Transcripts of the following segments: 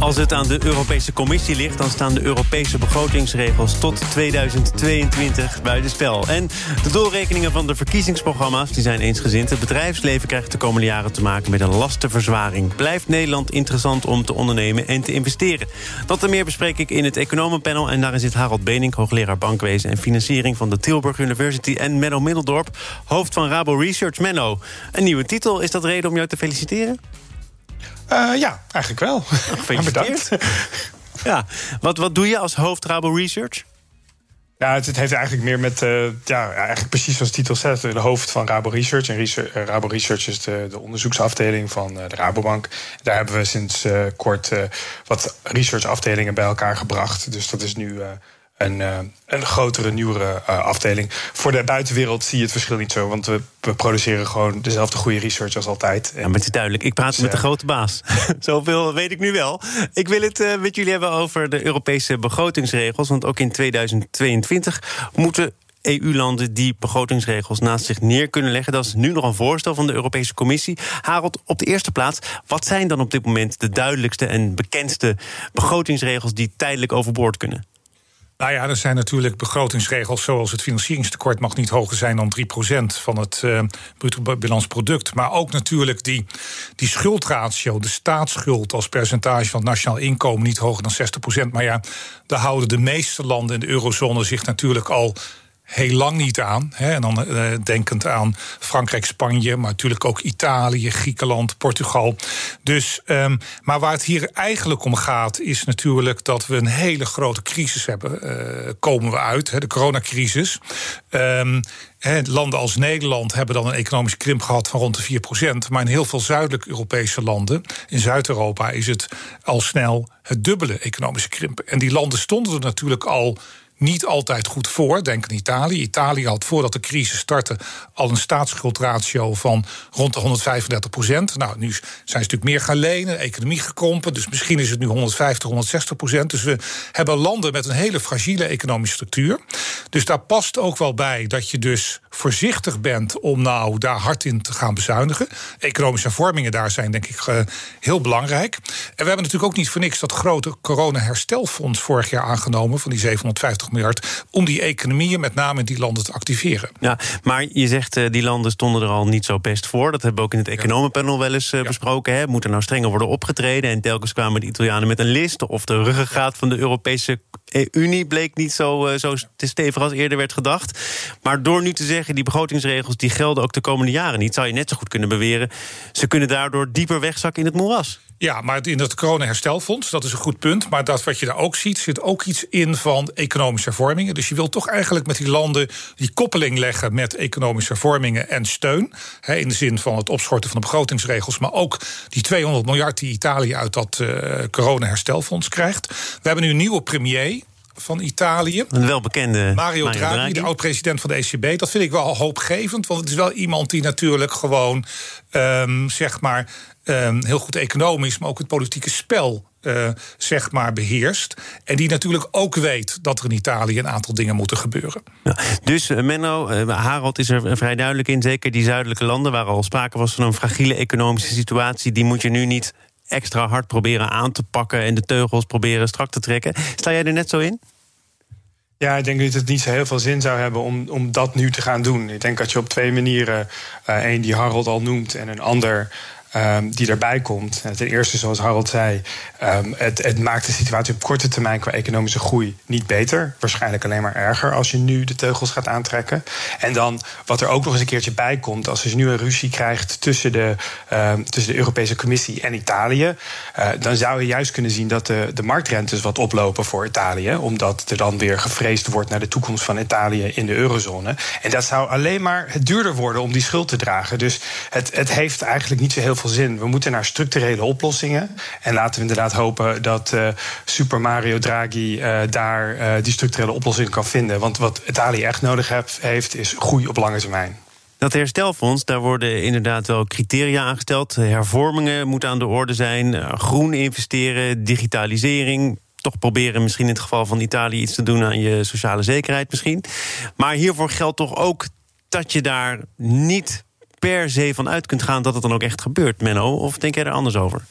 Als het aan de Europese Commissie ligt, dan staan de Europese begrotingsregels tot 2022 buitenspel. En de doorrekeningen van de verkiezingsprogramma's die zijn eensgezind. Het bedrijfsleven krijgt de komende jaren te maken met een lastenverzwaring. Blijft Nederland interessant om te ondernemen en te investeren? Dat en meer bespreek ik in het Economenpanel. En daarin zit Harold Benink, hoogleraar bankwezen en financiering van de Tilburg University. En Menno Middeldorp, hoofd van Rabo Research. Menno, een nieuwe titel. Is dat reden om jou te feliciteren? Uh, ja, eigenlijk wel. Bedankt. ja, wat, wat doe je als hoofd Rabo Research? Ja, het, het, heeft eigenlijk meer met, uh, ja, eigenlijk precies zoals de titel zegt, de hoofd van Rabo Research. En Research, uh, Rabo Research is de, de onderzoeksafdeling van uh, de Rabobank. Daar hebben we sinds kort wat researchafdelingen bij elkaar gebracht. Dus dat is nu een, uh, een grotere, nieuwere uh, afdeling. Voor de buitenwereld zie je het verschil niet zo. Want we, we produceren gewoon dezelfde goede research als altijd. Ja, maar het is duidelijk. Ik praat dus, met de grote baas. Zoveel weet ik nu wel. Ik wil het met jullie hebben over de Europese begrotingsregels. Want ook in 2022 moeten EU-landen die begrotingsregels naast zich neer kunnen leggen. Dat is nu nog een voorstel van de Europese Commissie. Harold, op de eerste plaats, wat zijn dan op dit moment de duidelijkste en bekendste begrotingsregels die tijdelijk overboord kunnen? Nou ja, er zijn natuurlijk begrotingsregels zoals het financieringstekort mag niet hoger zijn dan 3% van het uh, bruto bilansproduct. Maar ook natuurlijk die, die schuldratio, de staatsschuld als percentage van het nationaal inkomen niet hoger dan 60%. Maar ja, daar houden de meeste landen in de eurozone zich natuurlijk al heel lang niet aan. Hè. En dan uh, denkend aan Frankrijk, Spanje, maar natuurlijk ook Italië, Griekenland, Portugal. Dus, um, maar waar het hier eigenlijk om gaat, is natuurlijk dat we een hele grote crisis hebben. Uh, komen we uit, hè, de coronacrisis. Um, landen als Nederland hebben dan een economische krimp gehad van rond de 4%. Maar in heel veel zuidelijk Europese landen, in Zuid-Europa, is het al snel het dubbele economische krimp. En die landen stonden er natuurlijk al niet altijd goed voor. Denk aan Italië. Italië had voordat de crisis startte al een staatsschuldratio van rond de 135 procent. Nou, nu zijn ze natuurlijk meer gaan lenen, economie gekrompen. Dus misschien is het nu 150, 160 procent. Dus we hebben landen met een hele fragiele economische structuur. Dus daar past ook wel bij dat je dus voorzichtig bent om nou daar hard in te gaan bezuinigen. Economische hervormingen daar zijn denk ik uh, heel belangrijk. En we hebben natuurlijk ook niet voor niks dat grote corona-herstelfonds vorig jaar aangenomen van die 750 miljard. Om die economieën, met name in die landen, te activeren. Ja, maar je zegt uh, die landen stonden er al niet zo best voor. Dat hebben we ook in het economenpanel wel eens uh, ja. besproken. Hè. Moet er nou strenger worden opgetreden? En telkens kwamen de Italianen met een list. Of de ruggengraat van de Europese Unie bleek niet zo, uh, zo stevig als eerder werd gedacht. Maar door nu te zeggen, die begrotingsregels die gelden ook de komende jaren niet, zou je net zo goed kunnen beweren. Ze kunnen daardoor dieper wegzakken in het moeras. Ja, maar in dat corona-herstelfonds, dat is een goed punt. Maar dat wat je daar ook ziet, zit ook iets in van economische hervormingen. Dus je wilt toch eigenlijk met die landen die koppeling leggen met economische hervormingen en steun. In de zin van het opschorten van de begrotingsregels. Maar ook die 200 miljard die Italië uit dat uh, corona-herstelfonds krijgt. We hebben nu een nieuwe premier van Italië. Een welbekende Mario, Mario Draghi, Draghi, de oud-president van de ECB. Dat vind ik wel hoopgevend, want het is wel iemand die natuurlijk gewoon, um, zeg maar, um, heel goed economisch, maar ook het politieke spel uh, zeg maar beheerst. En die natuurlijk ook weet dat er in Italië een aantal dingen moeten gebeuren. Ja, dus uh, Menno, uh, Harold is er vrij duidelijk in. Zeker die zuidelijke landen waar al sprake was van een fragiele economische situatie. Die moet je nu niet extra hard proberen aan te pakken en de teugels proberen strak te trekken. Sta jij er net zo in? Ja, ik denk dat het niet zo heel veel zin zou hebben om, om dat nu te gaan doen. Ik denk dat je op twee manieren, uh, één die Harold al noemt en een ander um, die erbij komt. Ten eerste, zoals Harold zei, um, het, het, maakt de situatie op korte termijn qua economische groei niet beter. Waarschijnlijk alleen maar erger als je nu de teugels gaat aantrekken. En dan wat er ook nog eens een keertje bij komt, als je nu een ruzie krijgt tussen de, um, tussen de Europese Commissie en Italië, uh, dan zou je juist kunnen zien dat de, de marktrentes wat oplopen voor Italië, omdat er dan weer gevreesd wordt naar de toekomst van Italië in de eurozone. En dat zou alleen maar het duurder worden om die schuld te dragen. Dus het, het heeft eigenlijk niet zo heel veel zin. We moeten naar structurele oplossingen. En laten we inderdaad hopen dat uh, Super Mario Draghi uh, daar uh, die structurele oplossing kan vinden. Want wat Italië echt nodig heeft, is groei op lange termijn. Dat herstelfonds, daar worden inderdaad wel criteria aangesteld. Hervormingen moeten aan de orde zijn. Groen investeren, digitalisering. Toch proberen misschien in het geval van Italië iets te doen aan je sociale zekerheid misschien. Maar hiervoor geldt toch ook dat je daar niet per se van uit kunt gaan dat het dan ook echt gebeurt, Menno? Of denk jij er anders over?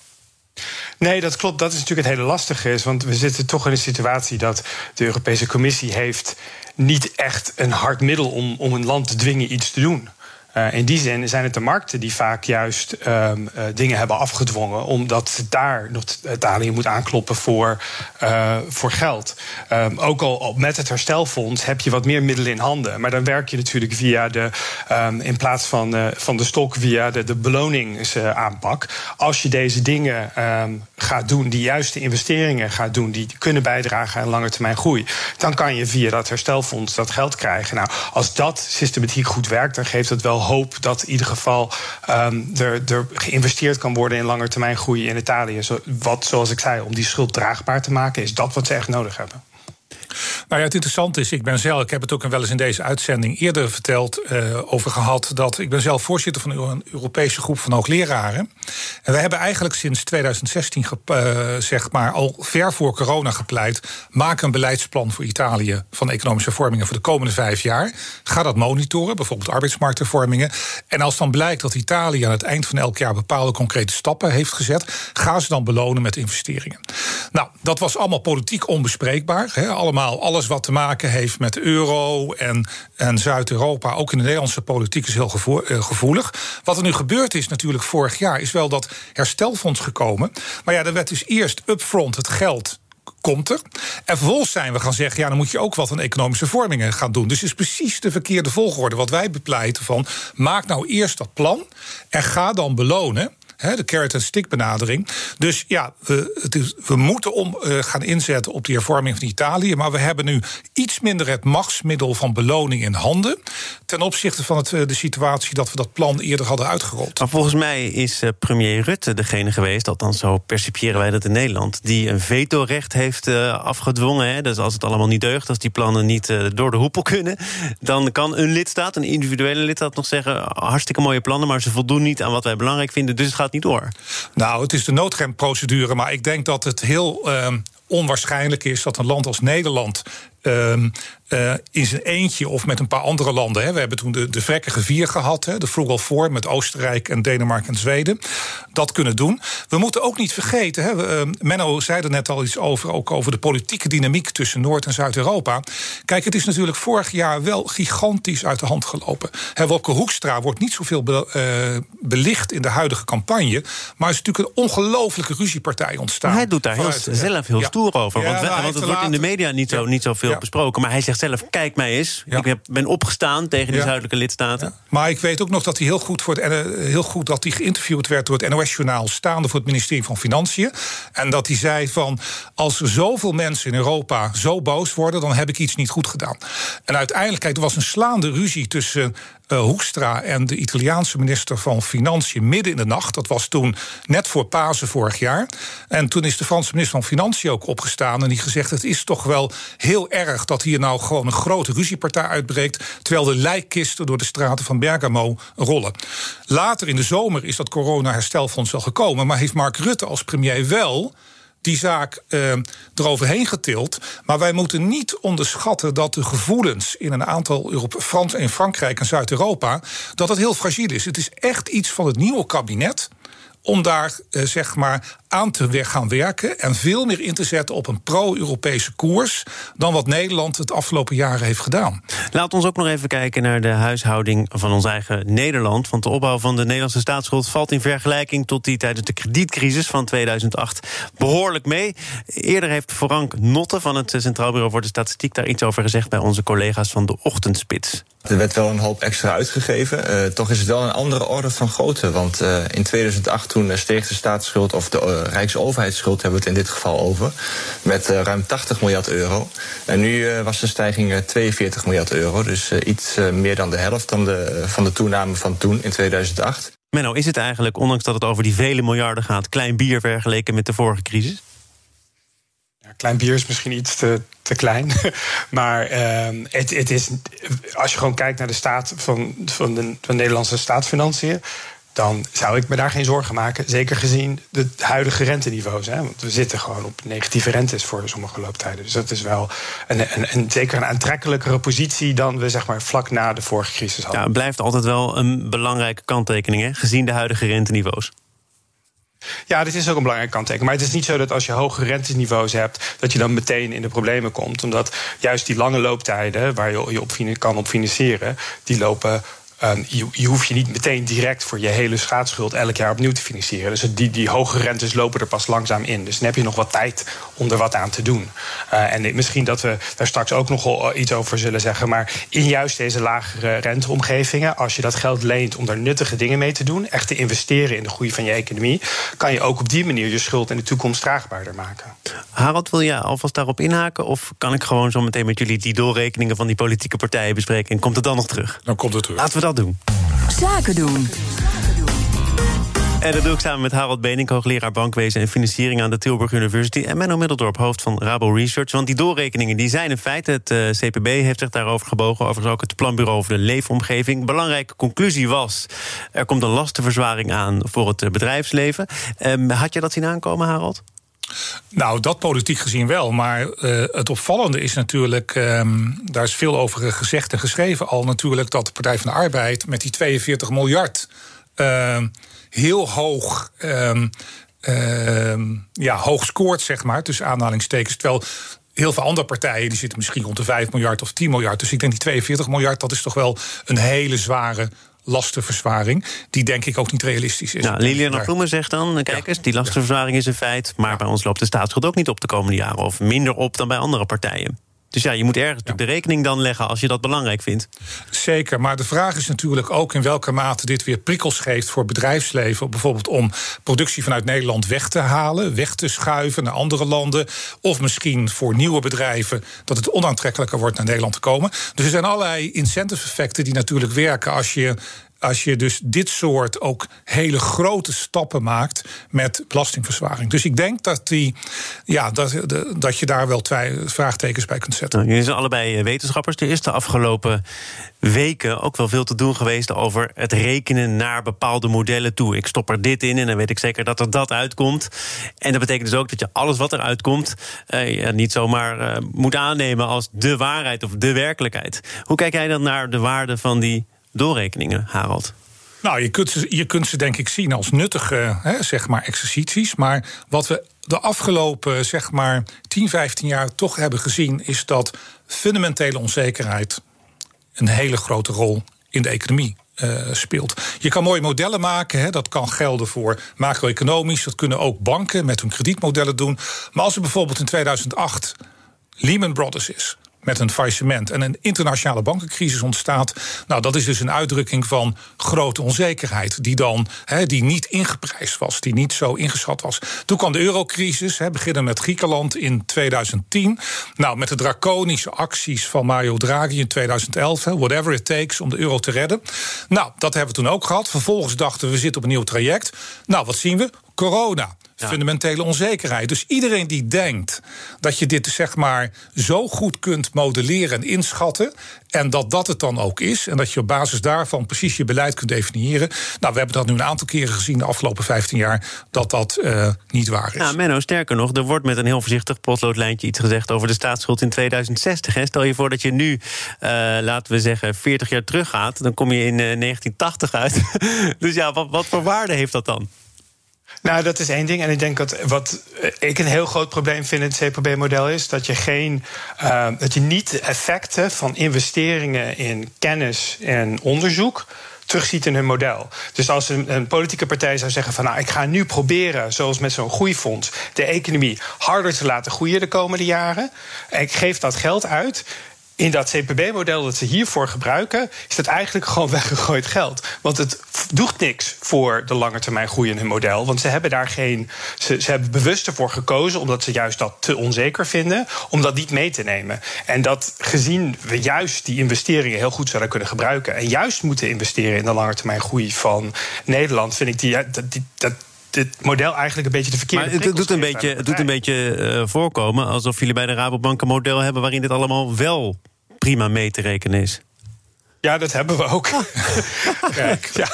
Nee, dat klopt. Dat is natuurlijk het hele lastige. Is, want we zitten toch in een situatie dat de Europese Commissie heeft niet echt een hard middel om, om een land te dwingen iets te doen. Uh, in die zin zijn het de markten die vaak juist um, uh, dingen hebben afgedwongen, omdat daar nog Italië moet aankloppen voor, uh, voor geld. Um, ook al met het herstelfonds heb je wat meer middelen in handen. Maar dan werk je natuurlijk via de, um, in plaats van, van de stok, via de, de beloningsaanpak. Als je deze dingen gaat doen, die juiste investeringen gaat doen, die kunnen bijdragen aan lange termijn groei, dan kan je via dat herstelfonds dat geld krijgen. Nou, als dat systematiek goed werkt, dan geeft het wel hoop dat in ieder geval um, er, er, geïnvesteerd kan worden in langetermijn groei in Italië. Zo, wat, zoals ik zei, om die schuld draagbaar te maken, is dat wat ze echt nodig hebben. Nou ja, het interessante is, ik ben zelf, ik heb het ook wel eens in deze uitzending eerder verteld, uh, over gehad, dat ik ben zelf voorzitter van een Europese groep van hoogleraren. En we hebben eigenlijk sinds 2016, uh, zeg maar, al ver voor corona gepleit, maak een beleidsplan voor Italië van economische hervormingen voor de komende vijf jaar. Ga dat monitoren, bijvoorbeeld arbeidsmarkthervormingen. En als dan blijkt dat Italië aan het eind van elk jaar bepaalde concrete stappen heeft gezet, ga ze dan belonen met investeringen. Nou, dat was allemaal politiek onbespreekbaar. Hè, allemaal alles wat te maken heeft met euro en, en Zuid-Europa, ook in de Nederlandse politiek, is heel eh, gevoelig. Wat er nu gebeurd is natuurlijk vorig jaar, is wel dat herstelfonds gekomen. Maar ja, er werd dus eerst upfront het geld komt er. En vervolgens zijn we gaan zeggen, ja, dan moet je ook wat aan economische vormingen gaan doen. Dus het is precies de verkeerde volgorde. Wat wij bepleiten van, maak nou eerst dat plan en ga dan belonen de carrot en stick benadering. Dus ja, we, het is, we moeten om uh, gaan inzetten op die hervorming van Italië. Maar we hebben nu iets minder het machtsmiddel van beloning in handen. Ten opzichte van het, eh, de situatie dat we dat plan eerder hadden uitgerold. Maar volgens mij is uh, premier Rutte degene geweest, althans zo percipiëren wij dat in Nederland, die een vetorecht heeft afgedwongen. Hè. Dus als het allemaal niet deugt, als die plannen niet door de hoepel kunnen, dan kan een lidstaat, een individuele lidstaat, nog zeggen: hartstikke mooie plannen, maar ze voldoen niet aan wat wij belangrijk vinden. Dus het gaat niet door. Nou, het is de noodremprocedure, maar ik denk dat het heel uh, onwaarschijnlijk is dat een land als Nederland uh, uh, in zijn eentje of met een paar andere landen. Hè. We hebben toen de, de vrekkige vier gehad, hè, de Frugal Four met Oostenrijk en Denemarken en Zweden. Dat kunnen doen. We moeten ook niet vergeten, hè, uh, Menno zei er net al iets over, ook over de politieke dynamiek tussen Noord- en Zuid-Europa. Kijk, het is natuurlijk vorig jaar wel gigantisch uit de hand gelopen. Hè, Hoekstra wordt niet zoveel be, uh, belicht in de huidige campagne, maar is natuurlijk een ongelofelijke ruziepartij ontstaan. Maar hij doet daar heel, zelf heel ja. stoer over, want, ja, want het wordt in de media niet zo, niet zo veel besproken. Maar hij zegt zelf: kijk mij eens. Ik ben opgestaan tegen die zuidelijke lidstaten. Maar ik weet ook nog dat hij heel goed, voor het, heel goed dat hij geïnterviewd werd door het NOS-journaal, staande voor het ministerie van Financiën. En dat hij zei: van als er zoveel mensen in Europa zo boos worden, dan heb ik iets niet goed gedaan. En uiteindelijk, kijk, er was een slaande ruzie tussen uh, Hoekstra en de Italiaanse minister van Financiën midden in de nacht. Dat was toen net voor Pasen vorig jaar. En toen is de Franse minister van Financiën ook opgestaan en die gezegd: het is toch wel heel erg dat hier nou gewoon een grote ruziepartij uitbreekt, terwijl de lijkkisten door de straten van Bergamo rollen. Later in de zomer is dat corona-herstelfonds wel gekomen, maar heeft Mark Rutte als premier wel die zaak uh, eroverheen getild. Maar wij moeten niet onderschatten dat de gevoelens in een aantal Europa, in Frankrijk en Zuid-Europa dat het heel fragiel is. Het is echt iets van het nieuwe kabinet om daar uh, zeg maar aan te gaan werken en veel meer in te zetten op een pro-Europese koers dan wat Nederland het afgelopen jaren heeft gedaan. Laat ons ook nog even kijken naar de huishouding van ons eigen Nederland. Want de opbouw van de Nederlandse staatsschuld valt in vergelijking tot die tijdens de kredietcrisis van 2008 behoorlijk mee. Eerder heeft Frank Notte van het Centraal Bureau voor de Statistiek daar iets over gezegd bij onze collega's van de Ochtendspits. Er werd wel een hoop extra uitgegeven. Uh, toch is het wel een andere orde van grootte. Want uh, in 2008 toen steeg de staatsschuld of de uh, Rijksoverheidsschuld hebben we het in dit geval over. Met ruim 80 miljard euro. En nu was de stijging 42 miljard euro. Dus iets meer dan de helft dan de, van de toename van toen in 2008. Menno, is het eigenlijk, ondanks dat het over die vele miljarden gaat, klein bier vergeleken met de vorige crisis? Klein bier is misschien iets te, te klein. maar uh, het, het is, als je gewoon kijkt naar de staat van, van, de, van de Nederlandse staatsfinanciën dan zou ik me daar geen zorgen maken. Zeker gezien de huidige renteniveaus. Hè? Want we zitten gewoon op negatieve rentes voor sommige looptijden. Dus dat is wel een, een, een zeker een aantrekkelijkere positie dan we zeg maar, vlak na de vorige crisis hadden. Ja, het blijft altijd wel een belangrijke kanttekening, hè? gezien de huidige renteniveaus. Ja, dit is ook een belangrijke kanttekening. Maar het is niet zo dat als je hoge renteniveaus hebt, dat je dan meteen in de problemen komt. Omdat juist die lange looptijden, waar je je op kan op financieren, die lopen Ehm, je, je hoeft je niet meteen direct voor je hele schaatsschuld elk jaar opnieuw te financieren. Dus die, die hoge rentes lopen er pas langzaam in. Dus dan heb je nog wat tijd om er wat aan te doen. Uh, en misschien dat we daar straks ook nog iets over zullen zeggen. Maar in juist deze lagere renteomgevingen, als je dat geld leent om daar nuttige dingen mee te doen, echt te investeren in de groei van je economie, kan je ook op die manier je schuld in de toekomst draagbaarder maken. Harald, wil je alvast daarop inhaken? Of kan ik gewoon zo meteen met jullie die doorrekeningen van die politieke partijen bespreken en komt het dan nog terug? Dan komt het terug. Laten we dat doen? Zaken doen. En dat doe ik samen met Harold Benink, hoogleraar bankwezen en financiering aan de Tilburg University. En Menno Middeldorp, hoofd van Rabo Research. Want die doorrekeningen die zijn een feit. Het uh, eh, CPB heeft zich daarover gebogen. Overigens ook het planbureau over de leefomgeving. Belangrijke conclusie was: er komt een lastenverzwaring aan voor het eh, bedrijfsleven. Um, had je dat zien aankomen, Harold? Nou, dat politiek gezien wel. Maar uh, het opvallende is natuurlijk, um, daar is veel over gezegd en geschreven al natuurlijk, dat de Partij van de Arbeid met die 42 miljard uh, heel hoog. Um, ja, hoog scoort, zeg maar, tussen aanhalingstekens. Terwijl heel veel andere partijen die zitten misschien rond de 5 miljard of 10 miljard. Dus ik denk die 42 miljard, dat is toch wel een hele zware lastenverzwaring, die denk ik ook niet realistisch is. Nou, Lilian Ploemen zegt dan, kijk eens, die lastenverzwaring is een feit... maar bij ons loopt de staatsschuld ook niet op de komende jaren... of minder op dan bij andere partijen. Dus ja, je moet ergens de rekening dan leggen als je dat belangrijk vindt. Zeker, maar de vraag is natuurlijk ook in welke mate dit weer prikkels geeft voor bedrijfsleven. Bijvoorbeeld om productie vanuit Nederland weg te halen, weg te schuiven naar andere landen. Of misschien voor nieuwe bedrijven dat het onaantrekkelijker wordt naar Nederland te komen. Dus er zijn allerlei incentive effecten die natuurlijk werken als je als je dus dit soort ook hele grote stappen maakt met belastingverzwaring. Dus ik denk dat, die, ja, dat, dat je daar wel twee vraagtekens bij kunt zetten. Nou, jullie zijn allebei eh, wetenschappers. Er is de afgelopen weken ook wel veel te doen geweest over het rekenen naar bepaalde modellen toe. Ik stop er dit in en dan weet ik zeker dat er dat uitkomt. En dat betekent dus ook dat je alles wat er uitkomt eh, niet zomaar eh, moet aannemen als de waarheid of de werkelijkheid. Hoe kijk jij dan naar de waarde van die doorrekeningen, Harald? Nou, je kunt, ze, je kunt ze denk ik zien als nuttige hè, zeg maar, exercities. Maar wat we de afgelopen zeg maar, 10, 15 jaar toch hebben gezien, is dat fundamentele onzekerheid een hele grote rol in de economie uh, speelt. Je kan mooie modellen maken. Hè, dat kan gelden voor macro-economisch. Dat kunnen ook banken met hun kredietmodellen doen. Maar als er bijvoorbeeld in 2008 Lehman Brothers is met een faillissement en een internationale bankencrisis ontstaat. Nou, dat is dus een uitdrukking van grote onzekerheid, die dan die niet ingeprijsd was, die niet zo ingeschat was. Toen kwam de eurocrisis, he, beginnen met Griekenland in 2010. Nou, met de draconische acties van Mario Draghi in 2011, whatever it takes om de euro te redden. Nou, dat hebben we toen ook gehad. Vervolgens dachten we, we zitten op een nieuw traject. Nou, wat zien we? Corona fundamentele onzekerheid. Dus iedereen die denkt dat je dit zeg maar zo goed kunt modelleren en inschatten. En dat dat het dan ook is. En dat je op basis daarvan precies je beleid kunt definiëren. Nou, we hebben dat nu een aantal keren gezien de afgelopen 15 jaar. Dat dat uh, niet waar is. Nou, Menno, sterker nog, er wordt met een heel voorzichtig potloodlijntje iets gezegd over de staatsschuld in 2060. Hè. Stel je voor dat je nu, uh, laten we zeggen, 40 jaar teruggaat. Dan kom je in uh, eh, 1980 uit. dus ja, wat, wat voor waarde heeft dat dan? Nou, dat is één ding. En ik denk dat wat ik een heel groot probleem vind in het CPB-model is dat je geen, uh, dat je niet de effecten van investeringen in kennis en onderzoek terugziet in hun model. Dus als een, een, politieke partij zou zeggen van nou, ik ga nu proberen, zoals met zo'n groeifonds, de economie harder te laten groeien de komende jaren. En ik geef dat geld uit in dat CPB-model dat ze hiervoor gebruiken, is dat eigenlijk gewoon weggegooid geld. Want het doet niks voor de lange termijn groei in hun model. Want ze hebben daar geen. Ze, hebben bewust ervoor gekozen, omdat ze juist dat te onzeker vinden, om dat niet mee te nemen. En dat gezien we juist die investeringen heel goed zouden kunnen gebruiken. En juist moeten investeren in de lange termijn groei van Nederland, vind ik die, dat, dat dit model eigenlijk een beetje de verkeerde Maar het doet een beetje, het doet een beetje uh, voorkomen alsof jullie bij de Rabobank een model hebben waarin dit allemaal wel prima mee te rekenen is. Ja, dat hebben we ook. Kijk. ja,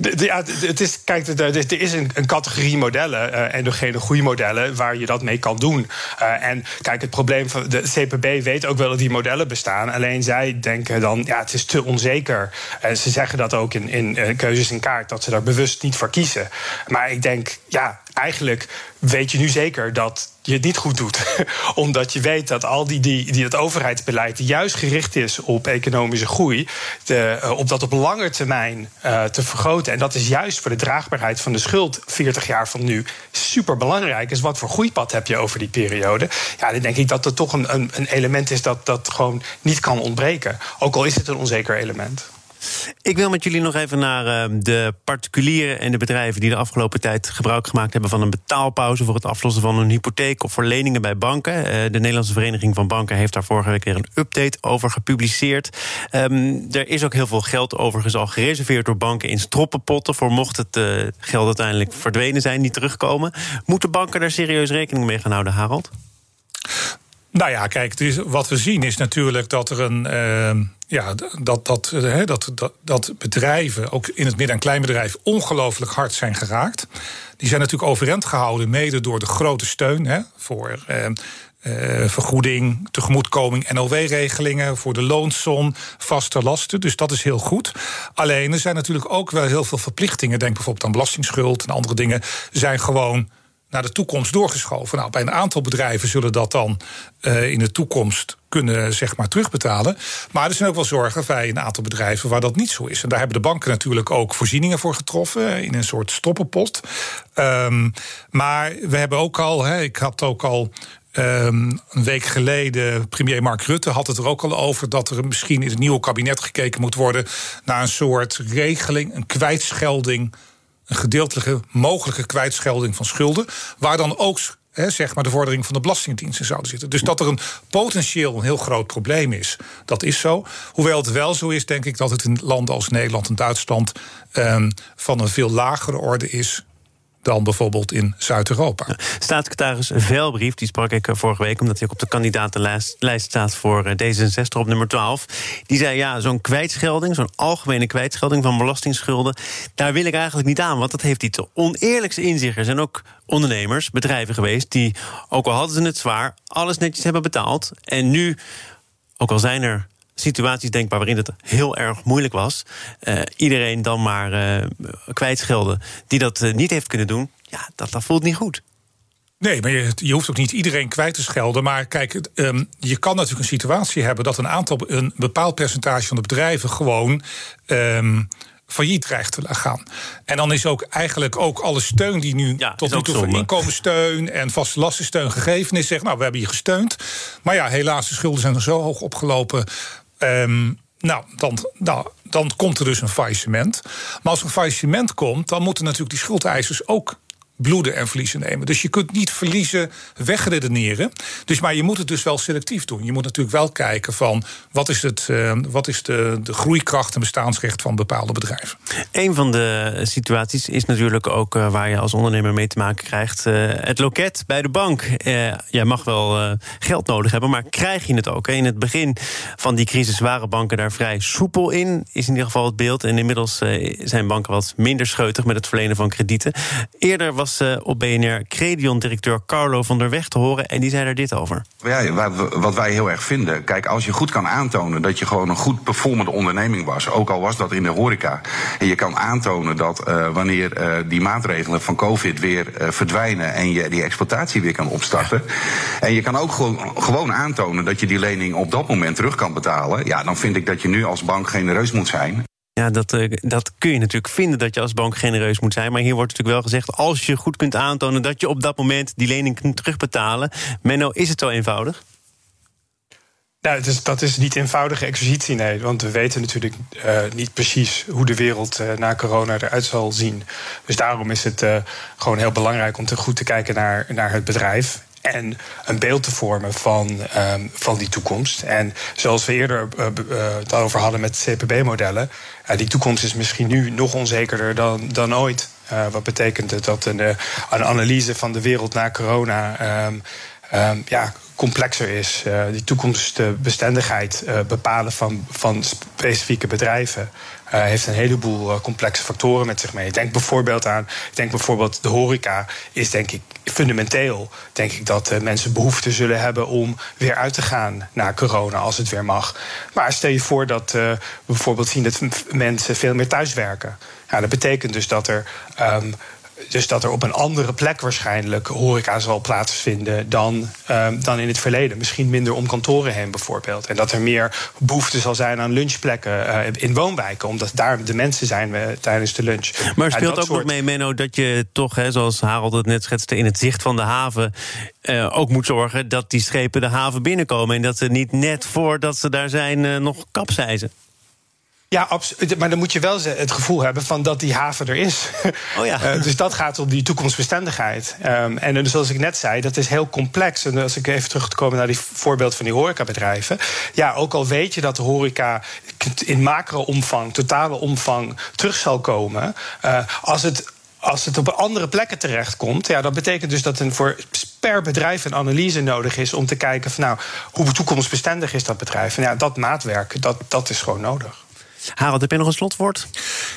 ja, het is, kijk, er is een, categorie modellen, uh, endogene groeimodellen, waar je dat mee kan doen. Uh, en kijk, het probleem van de CPB weet ook wel dat die modellen bestaan. Alleen zij denken dan, ja, het is te onzeker. En ze zeggen dat ook in, in keuzes in kaart, dat ze daar bewust niet voor kiezen. Maar ik denk, ja, eigenlijk weet je nu zeker dat je het niet goed doet. Omdat je weet dat al die, die, die het overheidsbeleid juist gericht is op economische groei, de, op dat op lange termijn te vergroten en dat is juist voor de draagbaarheid van de schuld 40 jaar van nu super belangrijk. Is wat voor groeipad heb je over die periode? Ja, dan denk ik dat er toch een, een, een element is dat dat gewoon niet kan ontbreken. Ook al is het een onzeker element. Ik wil met jullie nog even naar uh, de particulieren en de bedrijven die de afgelopen tijd gebruik gemaakt hebben van een betaalpauze voor het aflossen van een hypotheek of voor leningen bij banken. Uh, de Nederlandse Vereniging van Banken heeft daar vorige week weer een update over gepubliceerd. Um, er is ook heel veel geld overigens al gereserveerd door banken in stroppenpotten voor mocht het uh, geld uiteindelijk verdwenen zijn, niet terugkomen. Moeten banken daar serieus rekening mee gaan houden, Harold? Nou ja, kijk, wat we zien is natuurlijk dat er een. Uh, ja, dat, dat, dat, dat, bedrijven, ook in het midden- en kleinbedrijf, ongelooflijk hard zijn geraakt. Die zijn natuurlijk overeind gehouden, mede door de grote steun hè, voor. Uh, uh, vergoeding, tegemoetkoming, NOW-regelingen voor de loonsom, vaste lasten. Dus dat is heel goed. Alleen er zijn natuurlijk ook wel heel veel verplichtingen. Denk bijvoorbeeld aan belastingsschuld en andere dingen. Zijn gewoon naar de toekomst doorgeschoven. Nou, bij een aantal bedrijven zullen dat dan uh, in de toekomst kunnen zeg maar, terugbetalen. Maar er zijn ook wel zorgen bij een aantal bedrijven waar dat niet zo is. En daar hebben de banken natuurlijk ook voorzieningen voor getroffen in een soort stoppenpot. Um, maar we hebben ook al, ik had ook al Um, een week geleden, premier Mark Rutte had het er ook al over dat er misschien in het nieuwe kabinet gekeken moet worden naar een soort regeling, een kwijtschelding een gedeeltelijke mogelijke kwijtschelding van schulden. Waar dan ook zeg maar de vordering van de Belastingdienst in zouden zitten. Dus dat er een potentieel een heel groot probleem is, dat is zo. Hoewel het wel zo is, denk ik, dat het in landen als Nederland en Duitsland um, van een veel lagere orde is dan bijvoorbeeld in Zuid-Europa. Staatssecretaris Velbrief, die sprak ik eh, vorige week... omdat hij op de kandidatenlijst staat voor eh, D66 op nummer 12. Die zei, ja, zo'n kwijtschelding, zo'n algemene kwijtschelding... van belastingsschulden, daar wil ik eigenlijk niet aan... want dat heeft iets oneerlijkse in zich. Er zijn ook ondernemers, bedrijven geweest... die, ook al hadden ze het zwaar, alles netjes hebben betaald... en nu, ook al zijn er situaties denkbaar waarin het heel erg moeilijk was. Uh, iedereen dan maar uh, kwijtschelden die dat uh, niet heeft kunnen doen. Ja, dat, dat voelt niet goed. Nee, maar je, je, hoeft ook niet iedereen kwijt te schelden. Maar kijk, um, je kan natuurlijk een situatie hebben dat een aantal, een bepaald percentage van de bedrijven gewoon. Um, failliet dreigt te gaan. En dan is ook eigenlijk ook alle steun die nu ja, tot nu toe voor inkomenssteun en vaste lastensteun gegeven is, zegt nou, we hebben je gesteund. Maar ja, helaas, de schulden zijn er zo hoog opgelopen Um, nou, dan, nou, dan komt er dus een faillissement. Maar als er een faillissement komt, dan moeten natuurlijk die schuldeisers ook bloeden en verliezen nemen. Dus je kunt niet verliezen wegredeneren. Dus, maar je moet het dus wel selectief doen. Je moet natuurlijk wel kijken van wat is, het, uh, wat is de, de groeikracht en bestaansrecht van bepaalde bedrijven. Een van de situaties is natuurlijk ook uh, waar je als ondernemer mee te maken krijgt. Uh, het loket bij de bank. jij mag wel geld nodig hebben, maar krijg je het ook? In het begin van die crisis waren banken daar vrij soepel in, is in ieder geval het beeld. En inmiddels zijn banken wat minder scheutig met het verlenen van kredieten. Eerder was uh, op BNR Credion-directeur Carlo van der Weg te horen. En die zei er dit over. Ja, wat wij heel erg vinden. Kijk, als je goed kan aantonen dat je gewoon een goed performende onderneming was. Ook al was dat in de horeca. En je kan aantonen dat uh, wanneer uh, die maatregelen van COVID weer verdwijnen. En je die exploitatie weer kan opstarten. En je kan ook gewoon, gewoon aantonen dat je die lening op dat moment terug kan betalen. Ja, dan vind ik dat je nu als bank genereus moet zijn. Ja, dat, uh, dat kun je natuurlijk vinden dat je als bank genereus moet zijn. Maar hier wordt natuurlijk wel gezegd: als je goed kunt aantonen dat je op dat moment die lening kunt terugbetalen. Menno, is het zo eenvoudig? Nou, is, dat is niet eenvoudige exercitie, nee. Want we weten natuurlijk uh, niet precies hoe de wereld uh, na corona eruit zal zien. Dus daarom is het gewoon heel belangrijk om te goed te kijken naar, naar het bedrijf. En een beeld te vormen van, um, van die toekomst. En zoals we eerder het over hadden met CPB-modellen. die toekomst is misschien nu nog onzekerder dan, dan ooit. wat betekent het dat een, een analyse van de wereld na corona. Um, um, ja, complexer is. Uh, die toekomstbestendigheid uh, bepalen van, van specifieke bedrijven. Uh, heeft een heleboel complexe factoren met zich mee. Denk bijvoorbeeld aan, denk bijvoorbeeld de horeca is denk ik fundamenteel. Denk ik dat mensen behoefte zullen hebben om weer uit te gaan na corona als het weer mag. Maar stel je voor dat we bijvoorbeeld zien dat mensen veel meer thuiswerken. Ja, dat betekent dus dat er um, dus dat er op een andere plek waarschijnlijk horeca zal plaatsvinden dan, um, dan in het verleden. Misschien minder om kantoren heen bijvoorbeeld. En dat er meer behoefte zal zijn aan lunchplekken uh, in woonwijken. Omdat daar de mensen zijn uh, tijdens de lunch. Maar speelt ook soort... nog mee, Menno, dat je toch, hè, zoals Harold het net schetste... in het zicht van de haven uh, ook moet zorgen dat die schepen de haven binnenkomen... en dat ze niet net voordat ze daar zijn nog kapseizen? Ja, absoluut. Maar dan moet je wel het gevoel hebben van dat die haven er is. Oh ja. uh, dus dat gaat om die toekomstbestendigheid. Um, en dus zoals ik net zei, dat is heel complex. En als ik even terug te komen naar die voorbeeld van die horecabedrijven. Ja, ook al weet je dat de horeca in macro-omvang, totale omvang terug zal komen. Uh, als het als het op andere plekken terechtkomt, ja, dat betekent dus dat een voor per bedrijf een analyse nodig is om te kijken van nou, hoe toekomstbestendig is dat bedrijf. En ja, dat maatwerk, dat, dat is gewoon nodig. Harold, heb je nog een slotwoord?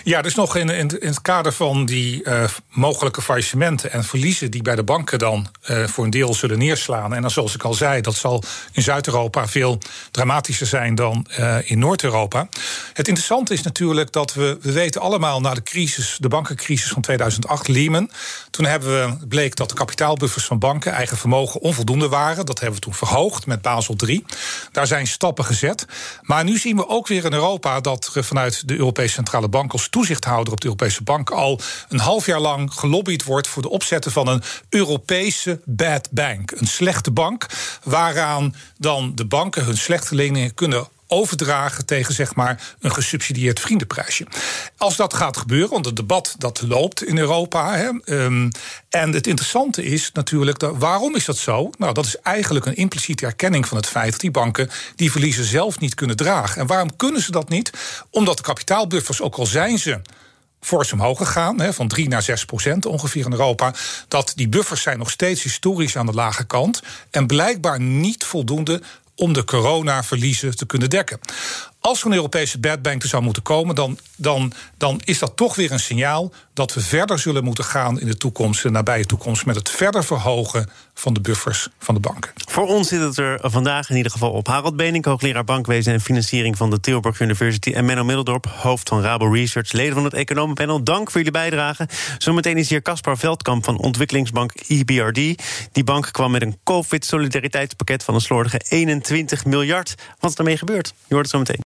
Ja, dus nog in, in, in het kader van die uh, mogelijke faillissementen en verliezen die bij de banken dan uh, voor een deel zullen neerslaan. En dan, zoals ik al zei, dat zal in Zuid-Europa veel dramatischer zijn dan uh, in Noord-Europa. Het interessante is natuurlijk dat we, we weten allemaal na de crisis, de bankencrisis van 2008, Lehman. Toen hebben we, bleek dat de kapitaalbuffers van banken, eigen vermogen, onvoldoende waren. Dat hebben we toen verhoogd met Basel III. Daar zijn stappen gezet. Maar nu zien we ook weer in Europa dat vanuit de Europese Centrale Bank als toezichthouder op de Europese Bank al een half jaar lang gelobbyd wordt voor de opzetten van een Europese bad bank. Een slechte bank waaraan dan de banken hun slechte leningen kunnen overdragen tegen zeg maar een gesubsidieerd vriendenprijsje. Als dat gaat gebeuren, want het debat dat loopt in Europa. Hè, um, en het interessante is natuurlijk, dat, waarom is dat zo? Nou, dat is eigenlijk een impliciete erkenning van het feit dat die banken die verliezen zelf niet kunnen dragen. En waarom kunnen ze dat niet? Omdat de kapitaalbuffers, ook al zijn ze fors omhoog gegaan, van 3 naar 6 procent ongeveer in Europa. Dat die buffers zijn nog steeds historisch aan de lage kant. En blijkbaar niet voldoende om de coronaverliezen te kunnen dekken. Als er een Europese badbank er zou moeten komen, dan, dan, dan is dat toch weer een signaal dat we verder zullen moeten gaan in de toekomst, de nabije toekomst, met het verder verhogen van de buffers van de banken. Voor ons zit het er vandaag in ieder geval op. Harald Benink, hoogleraar bankwezen en financiering van de Tilburg University. En Menno Middeldorp, hoofd van Rabo Research, leden van het economenpanel. Dank voor jullie bijdrage. Zometeen is hier Caspar Veldkamp van ontwikkelingsbank EBRD. Die bank kwam met een COVID-solidariteitspakket van een slordige 21 miljard. Wat is daarmee gebeurd? Je hoort het zo meteen.